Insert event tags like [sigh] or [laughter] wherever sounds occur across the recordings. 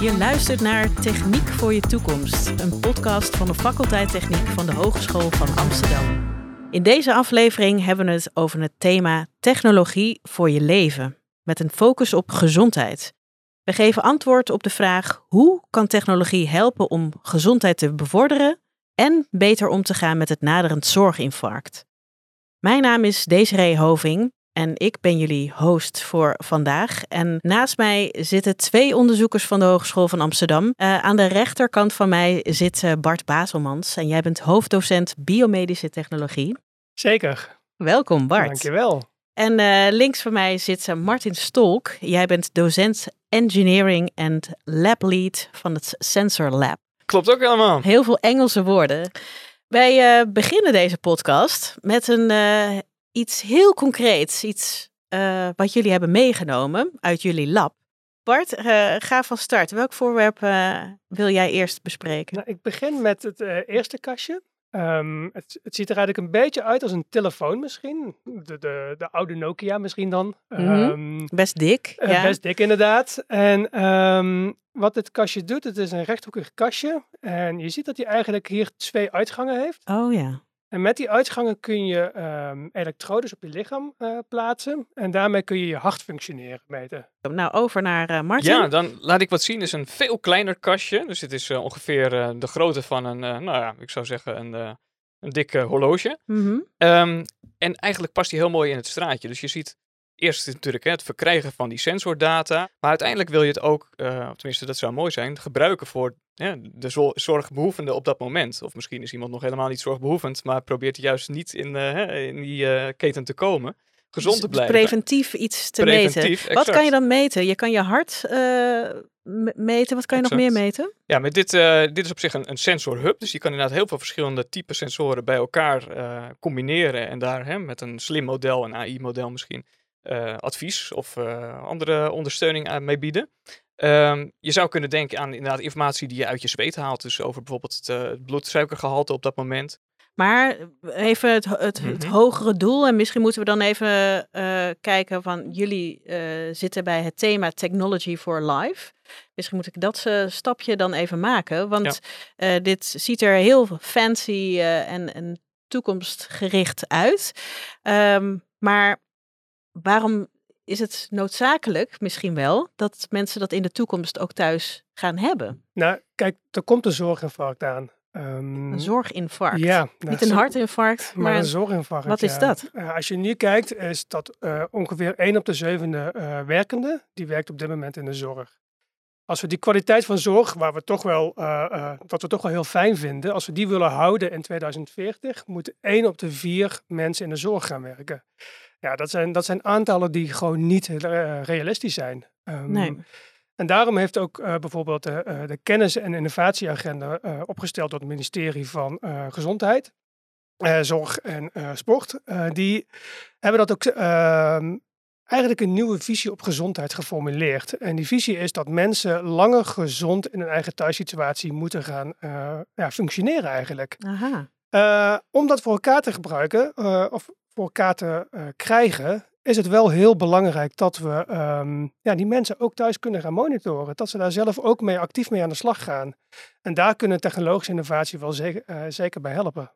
Je luistert naar Techniek voor je toekomst, een podcast van de faculteit Techniek van de Hogeschool van Amsterdam. In deze aflevering hebben we het over het thema technologie voor je leven, met een focus op gezondheid. We geven antwoord op de vraag hoe kan technologie helpen om gezondheid te bevorderen en beter om te gaan met het naderend zorginfarct. Mijn naam is Desiree Hoving en ik ben jullie host voor vandaag. En naast mij zitten twee onderzoekers van de Hogeschool van Amsterdam. Uh, aan de rechterkant van mij zit uh, Bart Baselmans en jij bent hoofddocent biomedische technologie. Zeker. Welkom Bart. Dankjewel. En uh, links van mij zit Martin Stolk. Jij bent docent engineering en lab lead van het Sensor Lab. Klopt ook helemaal. Heel veel Engelse woorden. Wij uh, beginnen deze podcast met een, uh, iets heel concreets. Iets uh, wat jullie hebben meegenomen uit jullie lab. Bart, ga van start. Welk voorwerp wil jij eerst bespreken? Nou, ik begin met het eerste kastje. Um, het, het, ziet er eigenlijk een beetje uit als een telefoon misschien. De, de, de oude Nokia misschien dan. Mm -hmm. um, best dik. Uh, ja. Best dik inderdaad. En um, wat dit kastje doet, het is een rechthoekig kastje. En je ziet dat hij eigenlijk hier twee uitgangen heeft. Oh ja. En met die uitgangen kun je elektrodes op je lichaam uh, plaatsen. En daarmee kun je je hartfunctioneren meten. Nou, over naar uh, Martin. Ja, dan laat ik wat zien. Het is een veel kleiner kastje. Dus het is uh, ongeveer de grootte van een, nou ja, ik zou zeggen een, een dik horloge. Mm -hmm. um, en eigenlijk past hij heel mooi in het straatje. Dus je ziet eerst natuurlijk hè, het verkrijgen van die sensordata. Maar uiteindelijk wil je het ook, uh, of tenminste dat zou mooi zijn, gebruiken voor ja, de zorgbehoevende op dat moment. Of misschien is iemand nog helemaal niet zorgbehoevend, maar probeert juist niet in, uh, in die uh, keten te komen. Gezond dus te blijven. Preventief iets te Preventief, meten. Wat kan je dan meten? Je kan je hart meten. Wat kan je exact. nog meer meten? Ja, met dit, dit is op zich een, een sensorhub. Dus je kan inderdaad heel veel verschillende type sensoren bij elkaar combineren. En daar hè, met een slim model, een AI-model misschien, advies of uh, andere ondersteuning aan mee bieden. Um, je zou kunnen denken aan inderdaad informatie die je uit je zweet haalt. Dus over bijvoorbeeld het, uh, bloedsuikergehalte op dat moment. Maar even het, het, mm -hmm. het, hogere doel. En misschien moeten we dan even uh, kijken van jullie uh, zitten bij het thema Technology for Life. Misschien moet ik dat stapje dan even maken. Want ja. dit ziet er heel fancy en, en, toekomstgericht uit. Um, maar waarom is het noodzakelijk, misschien wel, dat mensen dat in de toekomst ook thuis gaan hebben? Nou, kijk, er komt een zorginfarct aan. Um, een zorginfarct? Ja. Niet een hartinfarct, maar, maar een zorginfarct. Wat is ja. dat? Uh, als je nu kijkt, is dat uh, ongeveer 1 op de zevende uh, werkende, die werkt op dit moment in de zorg. Als we die kwaliteit van zorg, waar we toch wel, dat we toch wel heel fijn vinden, als we die willen houden in 2040, moet 1 op de 4 mensen in de zorg gaan werken. Ja, dat zijn, dat zijn aantallen die gewoon niet uh, realistisch zijn. Um, nee. En daarom heeft ook bijvoorbeeld de, de kennis- en innovatieagenda opgesteld door het ministerie van Gezondheid, Zorg en Sport. die hebben dat ook ehm, eigenlijk een nieuwe visie op gezondheid geformuleerd. En die visie is dat mensen langer gezond in hun eigen thuissituatie moeten gaan ja, functioneren eigenlijk. Aha. om dat voor elkaar te gebruiken, of voor elkaar te krijgen, is het wel heel belangrijk dat we um, ja, die mensen ook thuis kunnen gaan monitoren. Dat ze daar zelf ook mee actief mee aan de slag gaan. En daar kunnen technologische innovatie wel zeker, zeker bij helpen.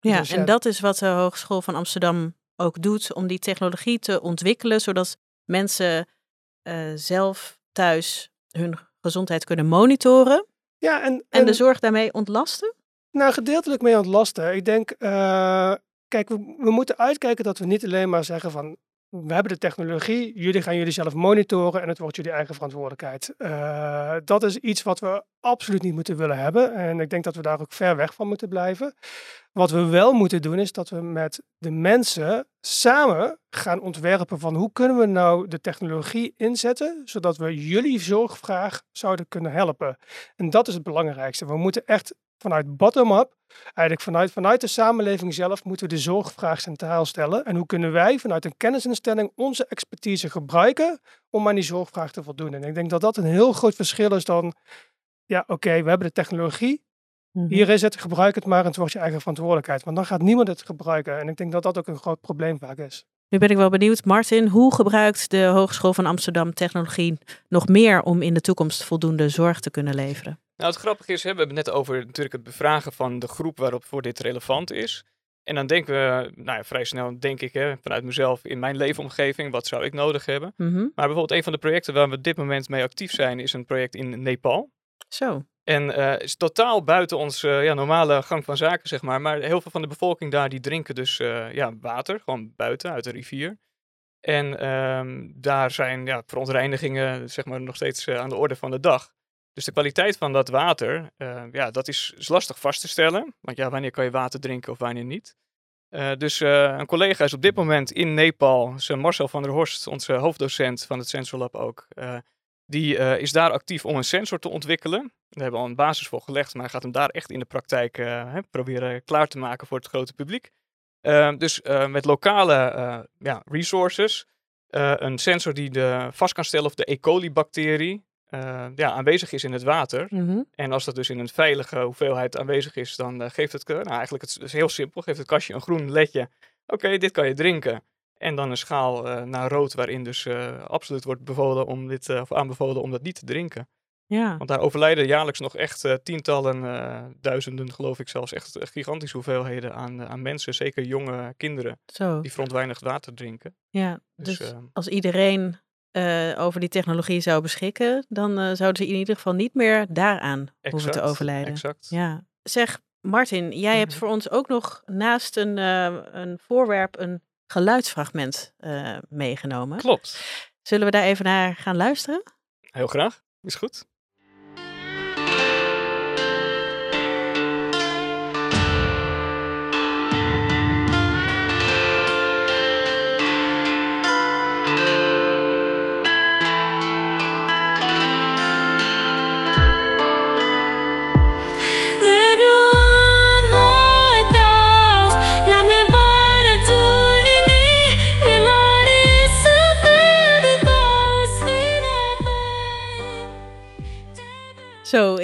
Ja, dus, en dat is wat de Hogeschool van Amsterdam ook doet, om die technologie te ontwikkelen, zodat mensen uh, zelf thuis hun gezondheid kunnen monitoren. Ja, en, en, en de zorg daarmee ontlasten? Nou, gedeeltelijk mee ontlasten. Ik denk, uh, kijk, we, we, moeten uitkijken dat we niet alleen maar zeggen van, we hebben de technologie, jullie gaan jullie zelf monitoren en het wordt jullie eigen verantwoordelijkheid. Uh, dat is iets wat we absoluut niet moeten willen hebben en ik denk dat we daar ook ver weg van moeten blijven. Wat we wel moeten doen is dat we met de mensen samen gaan ontwerpen van hoe kunnen we nou de technologie inzetten zodat we jullie zorgvraag zouden kunnen helpen. En dat is het belangrijkste. We moeten echt vanuit bottom-up, eigenlijk vanuit, vanuit de samenleving zelf, moeten we de zorgvraag centraal stellen. En hoe kunnen wij vanuit een kennisinstelling onze expertise gebruiken om aan die zorgvraag te voldoen. En ik denk dat dat een heel groot verschil is dan, ja oké, okay, we hebben de technologie, Mhm. Hier is het, gebruik het maar en het wordt je eigen verantwoordelijkheid. Want dan gaat niemand het gebruiken. En ik denk dat dat ook een groot probleem vaak is. Nu ben ik wel benieuwd, Martin, hoe gebruikt de Hogeschool van Amsterdam technologie nog meer om in de toekomst voldoende zorg te kunnen leveren? Nou, het grappige is, hè, we hebben het net over natuurlijk het bevragen van de groep waarop voor dit relevant is. En dan denken we, nou ja, vrij snel denk ik hè, vanuit mezelf in mijn leefomgeving, wat zou ik nodig hebben? Mhm. Maar bijvoorbeeld een van de projecten waar we op dit moment mee actief zijn, is een project in Nepal. Zo. En uh, is totaal buiten onze ja, normale gang van zaken, zeg maar. Maar heel veel van de bevolking daar, die drinken dus uh, ja, water, gewoon buiten, uit de rivier. En ehm, daar zijn ja, verontreinigingen zeg maar, nog steeds aan de orde van de dag. Dus de kwaliteit van dat water, ja, dat is, lastig vast te stellen. Want ja, wanneer kan je water drinken of wanneer niet? dus een collega is op dit moment in Nepal, Marcel van der Horst, onze hoofddocent van het Sensor Lab ook. Die is daar actief om een sensor te ontwikkelen. Daar hebben we al een basis voor gelegd, maar hij gaat hem daar echt in de praktijk hè, proberen klaar te maken voor het grote publiek. Dus met lokale ja, resources, een sensor die de, vast kan stellen of de E. coli-bacterie ja, aanwezig is in het water. Mm -hmm. En als dat dus in een veilige hoeveelheid aanwezig is, dan geeft het, nou eigenlijk het is heel simpel, geeft het kastje een groen ledje. Oké, dit kan je drinken. En dan een schaal uh, naar rood, waarin dus absoluut wordt bevolen om dit, of aanbevolen om dat niet te drinken. Ja. Want daar overlijden jaarlijks nog echt tientallen, duizenden, geloof ik zelfs, echt gigantische hoeveelheden aan, aan mensen, zeker jonge kinderen, Zo. die verontreinigd water drinken. Ja, dus, dus als iedereen over die technologie zou beschikken, dan zouden ze in ieder geval niet meer daaraan exact, hoeven te overlijden. Exact. Ja. Zeg, Martin, jij hebt voor ons ook nog naast een, een voorwerp een geluidsfragment uh, meegenomen. Klopt. Zullen we daar even naar gaan luisteren? Heel graag, is goed.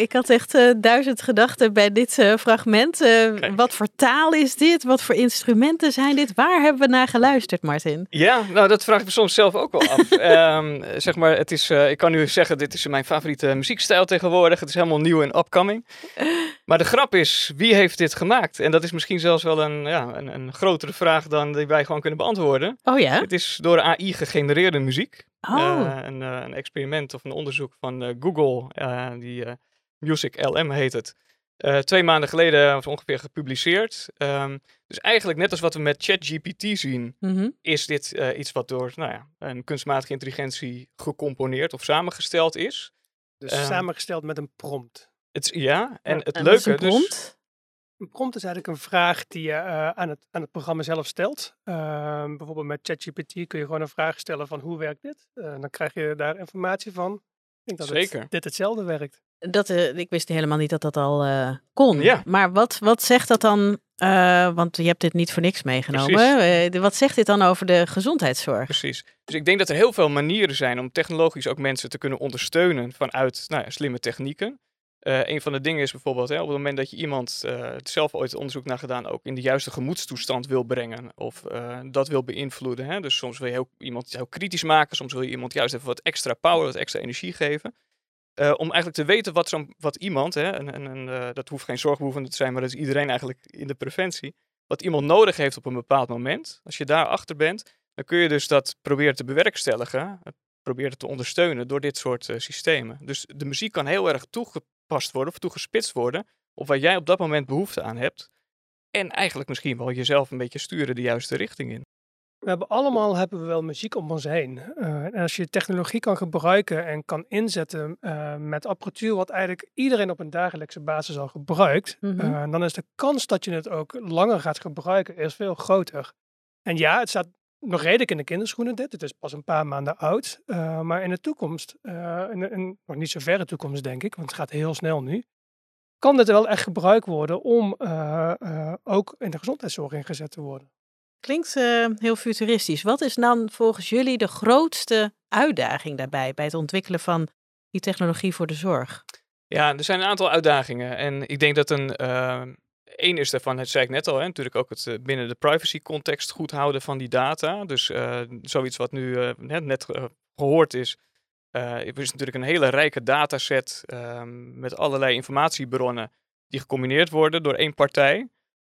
Ik had echt uh, duizend gedachten bij dit uh, fragment. Uh, wat voor taal is dit? Wat voor instrumenten zijn dit? Waar hebben we naar geluisterd, Martin? Ja, nou dat vraag ik me soms zelf ook wel af. um, [laughs] zeg maar, het is, ik kan nu zeggen, dit is mijn favoriete muziekstijl tegenwoordig. Het is helemaal nieuw en upcoming. Maar de grap is, wie heeft dit gemaakt? En dat is misschien zelfs wel een, ja, een, een grotere vraag dan die wij gewoon kunnen beantwoorden. Oh ja? Het is door AI gegenereerde muziek. Oh. een, een, experiment of een onderzoek van Google, die Music LM heet het. Uh, twee maanden geleden was ongeveer gepubliceerd. Um, dus eigenlijk net als wat we met ChatGPT zien, mm -hmm. is dit uh, iets wat door nou ja, een kunstmatige intelligentie gecomponeerd of samengesteld is. Dus um, samengesteld met een prompt. Het, ja, en het en leuke een prompt? dus... Een prompt is eigenlijk een vraag die je uh, aan, het, aan het programma zelf stelt. Uh, bijvoorbeeld met ChatGPT kun je gewoon een vraag stellen van hoe werkt dit? Uh, dan krijg je daar informatie van. Ik denk dat Zeker. Het, dit hetzelfde werkt. Dat, uh, ik wist helemaal niet dat dat al uh, kon. Ja. Maar wat, wat zegt dat dan? Uh, want je hebt dit niet voor niks meegenomen. wat zegt dit dan over de gezondheidszorg? Precies. Dus ik denk dat er heel veel manieren zijn om technologisch ook mensen te kunnen ondersteunen vanuit nou ja, slimme technieken. Een van de dingen is bijvoorbeeld, hè, op het moment dat je iemand, het zelf ooit onderzoek naar gedaan, ook in de juiste gemoedstoestand wil brengen of dat wil beïnvloeden. Hè. Dus soms wil je heel, iemand heel kritisch maken, soms wil je iemand juist even wat extra power, wat extra energie geven. Uh, om eigenlijk te weten wat, wat iemand, hè, en, en, uh, dat hoeft geen zorgbehoevende te zijn, maar dat is iedereen eigenlijk in de preventie, wat iemand nodig heeft op een bepaald moment. Als je daarachter bent, dan kun je dus dat proberen te bewerkstelligen, proberen te ondersteunen door dit soort uh, systemen. Dus de muziek kan heel erg toegepast worden of toegespitst worden op waar jij op dat moment behoefte aan hebt. En eigenlijk misschien wel jezelf een beetje sturen de juiste richting in. We hebben allemaal hebben we wel muziek om ons heen. Uh, en als je technologie kan gebruiken en kan inzetten uh, met apparatuur wat eigenlijk iedereen op een dagelijkse basis al gebruikt, Mhm. mm -hmm. uh, dan is de kans dat je het ook langer gaat gebruiken is veel groter. En ja, het staat nog redelijk in de kinderschoenen dit. Het is pas een paar maanden oud. Uh, maar in de toekomst, uh, in, in nog niet zo verre toekomst denk ik, want het gaat heel snel nu, kan dit wel echt gebruikt worden om uh, ook in de gezondheidszorg ingezet te worden. Klinkt uh, heel futuristisch. Wat is dan volgens jullie de grootste uitdaging daarbij, bij het ontwikkelen van die technologie voor de zorg? Ja, er zijn een aantal uitdagingen. En ik denk dat een, één is daarvan, het zei ik net al, hè, natuurlijk ook het uh, binnen de privacy context goed houden van die data. Dus uh, zoiets wat nu net, net gehoord is, het is natuurlijk een hele rijke dataset ehm, met allerlei informatiebronnen die gecombineerd worden door één partij.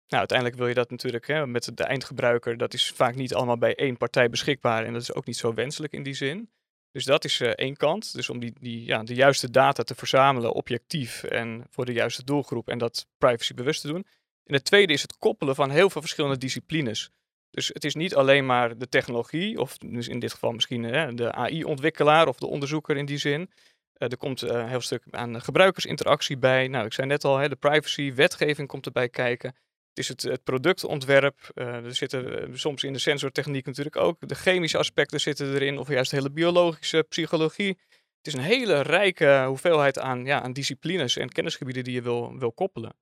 Nou, uiteindelijk wil je dat natuurlijk hè, met de eindgebruiker, dat is vaak niet allemaal bij één partij beschikbaar en dat is ook niet zo wenselijk in die zin. Dus dat is één kant. Dus om die, die, ja, de juiste data te verzamelen, objectief en voor de juiste doelgroep en dat privacybewust te doen. En het tweede is het koppelen van heel veel verschillende disciplines. Dus het is niet alleen maar de technologie, of dus in dit geval misschien hè, de AI-ontwikkelaar of de onderzoeker in die zin. Uh, er komt uh, een heel stuk aan gebruikersinteractie bij. Nou, ik zei net al, hè, de privacy, wetgeving komt erbij kijken. Het is het, het productontwerp. Uh, er zitten soms in de sensortechniek natuurlijk ook. De chemische aspecten zitten erin, of juist de hele biologische psychologie. Het is een hele rijke hoeveelheid aan, ja, aan disciplines en kennisgebieden die je wil, wil koppelen.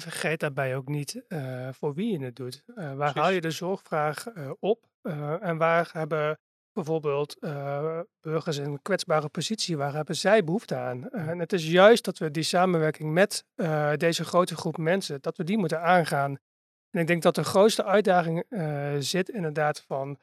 Vergeet daarbij ook niet uh, voor wie je het doet. Uh, waar Precies. haal je de zorgvraag op? en waar hebben bijvoorbeeld burgers in een kwetsbare positie, waar hebben zij behoefte aan? En het is juist dat we die samenwerking met deze grote groep mensen, dat we die moeten aangaan. En ik denk dat de grootste uitdaging zit inderdaad van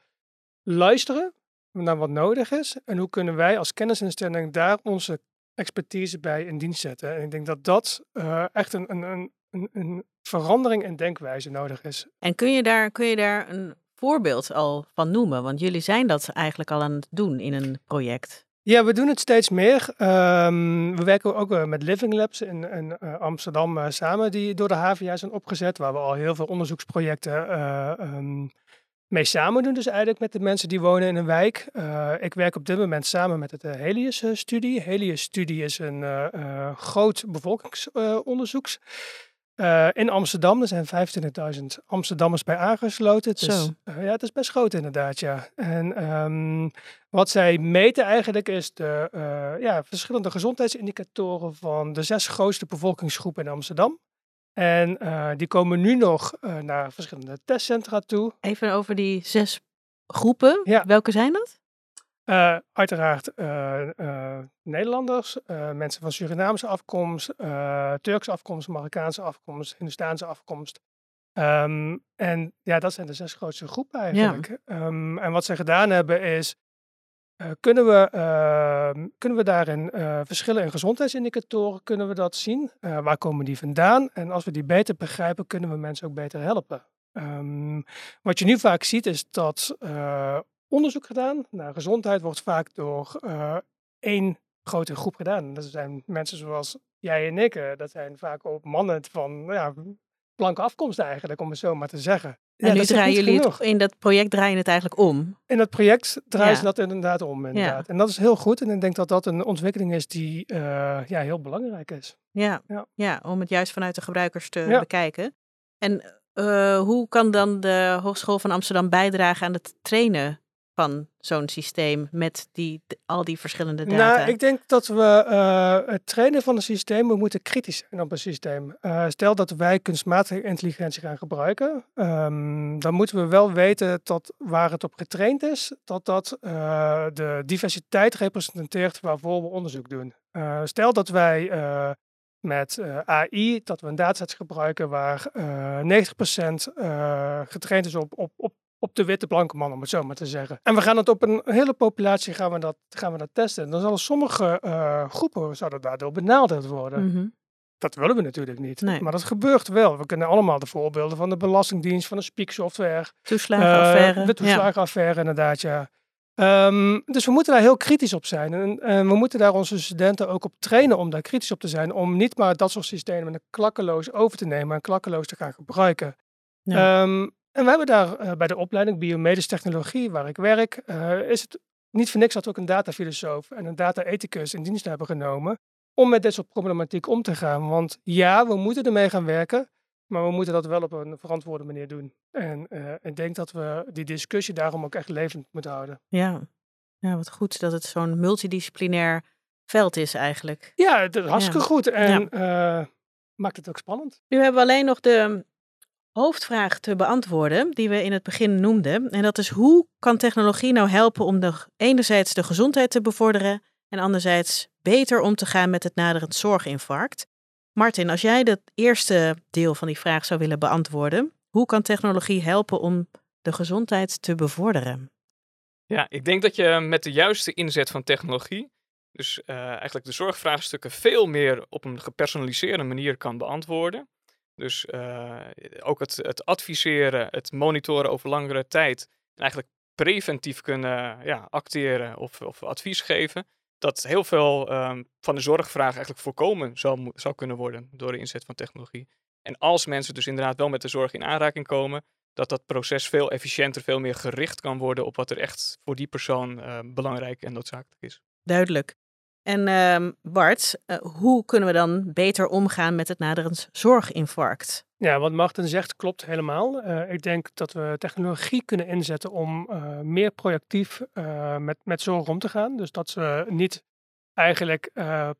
luisteren naar wat nodig is en hoe kunnen wij als kennisinstelling daar onze expertise bij in dienst zetten. En ik denk dat dat echt een, een, een, een verandering in denkwijze nodig is. En kun je daar, kun je daar een voorbeeld al van noemen? Want jullie zijn dat eigenlijk al aan het doen in een project. Ja, we doen het steeds meer. Um, we werken ook met Living Labs in, in uh, Amsterdam uh, samen, die door de HVA zijn opgezet, waar we al heel veel onderzoeksprojecten um, mee samen doen. Dus eigenlijk met de mensen die wonen in een wijk. ik werk op dit moment samen met het Helius-studie. Helius-studie is een groot bevolkingsonderzoeks. Uh, in Amsterdam, er zijn 25.000 Amsterdammers bij aangesloten. Het is, uh, ja, het is best groot inderdaad, ja. En um, wat zij meten eigenlijk is de uh, ja, verschillende gezondheidsindicatoren van de zes grootste bevolkingsgroepen in Amsterdam. En die komen nu nog naar verschillende testcentra toe. Even over die zes groepen. Ja. Welke zijn dat? Uh, uiteraard uh, uh, Nederlanders, mensen van Surinaamse afkomst, Turkse afkomst, Marokkaanse afkomst, Hindustaanse afkomst. Um, en ja, dat zijn de zes grootste groepen eigenlijk. Ja. Um, en wat ze gedaan hebben is, kunnen, we, ehm, kunnen we daarin verschillen in gezondheidsindicatoren, kunnen we dat zien? waar komen die vandaan? En als we die beter begrijpen, kunnen we mensen ook beter helpen. wat je nu vaak ziet is dat onderzoek gedaan naar gezondheid wordt vaak door uh, één grote groep gedaan. Dat zijn mensen zoals jij en ik. dat zijn vaak ook mannen van nou ja, blanke afkomst eigenlijk, om het zo maar te zeggen. En ja, nu draaien jullie het, in dat project draaien het eigenlijk om. In dat project draaien ze dat inderdaad om. Inderdaad. Ja. En dat is heel goed. En ik denk dat dat een ontwikkeling is die uh, ja, heel belangrijk is. Ja. ja. Ja. om het juist vanuit de gebruikers te bekijken. En uh, hoe kan dan de Hogeschool van Amsterdam bijdragen aan het trainen van zo'n systeem met die, al die verschillende data? Nou, ik denk dat we uh, het trainen van een systeem, we moeten kritisch zijn op een systeem. Uh, stel dat wij kunstmatige intelligentie gaan gebruiken, um, dan moeten we wel weten dat waar het op getraind is, dat dat uh, de diversiteit representeert waarvoor we onderzoek doen. stel dat wij met AI, dat we een dataset gebruiken waar 90% getraind is op, op, op op de witte blanke man, om het zo maar te zeggen. En we gaan het op een hele populatie gaan we dat, gaan we dat testen. En dan zullen sommige uh, groepen zouden daardoor benadeeld worden. Mm -hmm. Dat willen we natuurlijk niet. Nee. Maar dat gebeurt wel. We kennen allemaal de voorbeelden van de Belastingdienst, van de Speak-software. Toeslagenaffaire. Uh, de toeslagenaffaire, ja. inderdaad, ja. Um, dus we moeten daar heel kritisch op zijn. En, en, we moeten daar onze studenten ook op trainen om daar kritisch op te zijn. Om niet maar dat soort systemen klakkeloos over te nemen en klakkeloos te gaan gebruiken. Ja. Um, en we hebben daar uh, bij de opleiding biomedische technologie, waar ik werk, uh, is het niet voor niks dat we ook een datafilosoof en een data-ethicus in dienst hebben genomen om met dit soort problematiek om te gaan. Want ja, we moeten ermee gaan werken, maar we moeten dat wel op een verantwoorde manier doen. En uh, ik denk dat we die discussie daarom ook echt levend moeten houden. Ja, ja wat goed dat het zo'n multidisciplinair veld is eigenlijk. Ja, het is hartstikke ja. goed en ja. maakt het ook spannend. Nu hebben we alleen nog de hoofdvraag te beantwoorden die we in het begin noemden. En dat is hoe kan technologie nou helpen om de, enerzijds de gezondheid te bevorderen en anderzijds beter om te gaan met het naderend zorginfarct. Martin, als jij dat eerste deel van die vraag zou willen beantwoorden, hoe kan technologie helpen om de gezondheid te bevorderen? Ja, ik denk dat je met de juiste inzet van technologie, dus uh, eigenlijk de zorgvraagstukken veel meer op een gepersonaliseerde manier kan beantwoorden. Dus uh, ook het, het, adviseren, het monitoren over langere tijd en eigenlijk preventief kunnen ja, acteren of, of advies geven. Dat heel veel um, van de zorgvraag eigenlijk voorkomen zou, zou kunnen worden door de inzet van technologie. En als mensen dus inderdaad wel met de zorg in aanraking komen, dat dat proces veel efficiënter, veel meer gericht kan worden op wat er echt voor die persoon uh, belangrijk en noodzakelijk is. Duidelijk. En uh, Bart, uh, hoe kunnen we dan beter omgaan met het naderend zorginfarct? Ja, wat Martin zegt klopt helemaal. Uh, ik denk dat we technologie kunnen inzetten om meer projectief met, met zorg om te gaan. Dus dat ze niet eigenlijk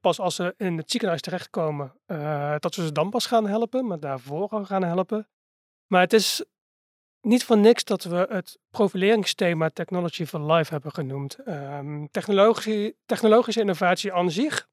pas als ze in het ziekenhuis terechtkomen, dat we ze dan pas gaan helpen, maar daarvoor gaan helpen. Maar het is niet voor niks dat we het profileringsthema Technology for Life hebben genoemd. Um, technologie, technologische innovatie aan zich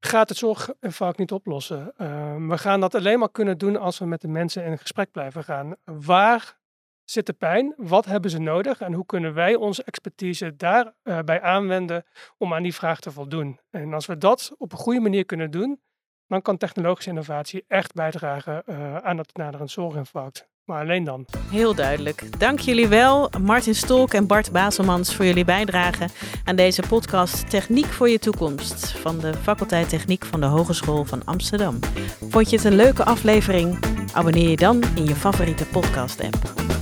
gaat het zorginfarct niet oplossen. Um, we gaan dat alleen maar kunnen doen als we met de mensen in gesprek blijven gaan. Waar zit de pijn? Wat hebben ze nodig? En hoe kunnen wij onze expertise daarbij uh, aanwenden om aan die vraag te voldoen? En als we dat op een goede manier kunnen doen, dan kan technologische innovatie echt bijdragen uh, aan het naderend zorginfarct. Maar alleen dan. Heel duidelijk. Dank jullie wel, Martin Stolk en Bart Baselmans, voor jullie bijdrage aan deze podcast Techniek voor je toekomst van de faculteit Techniek van de Hogeschool van Amsterdam. Vond je het een leuke aflevering? Abonneer je dan in je favoriete podcast-app.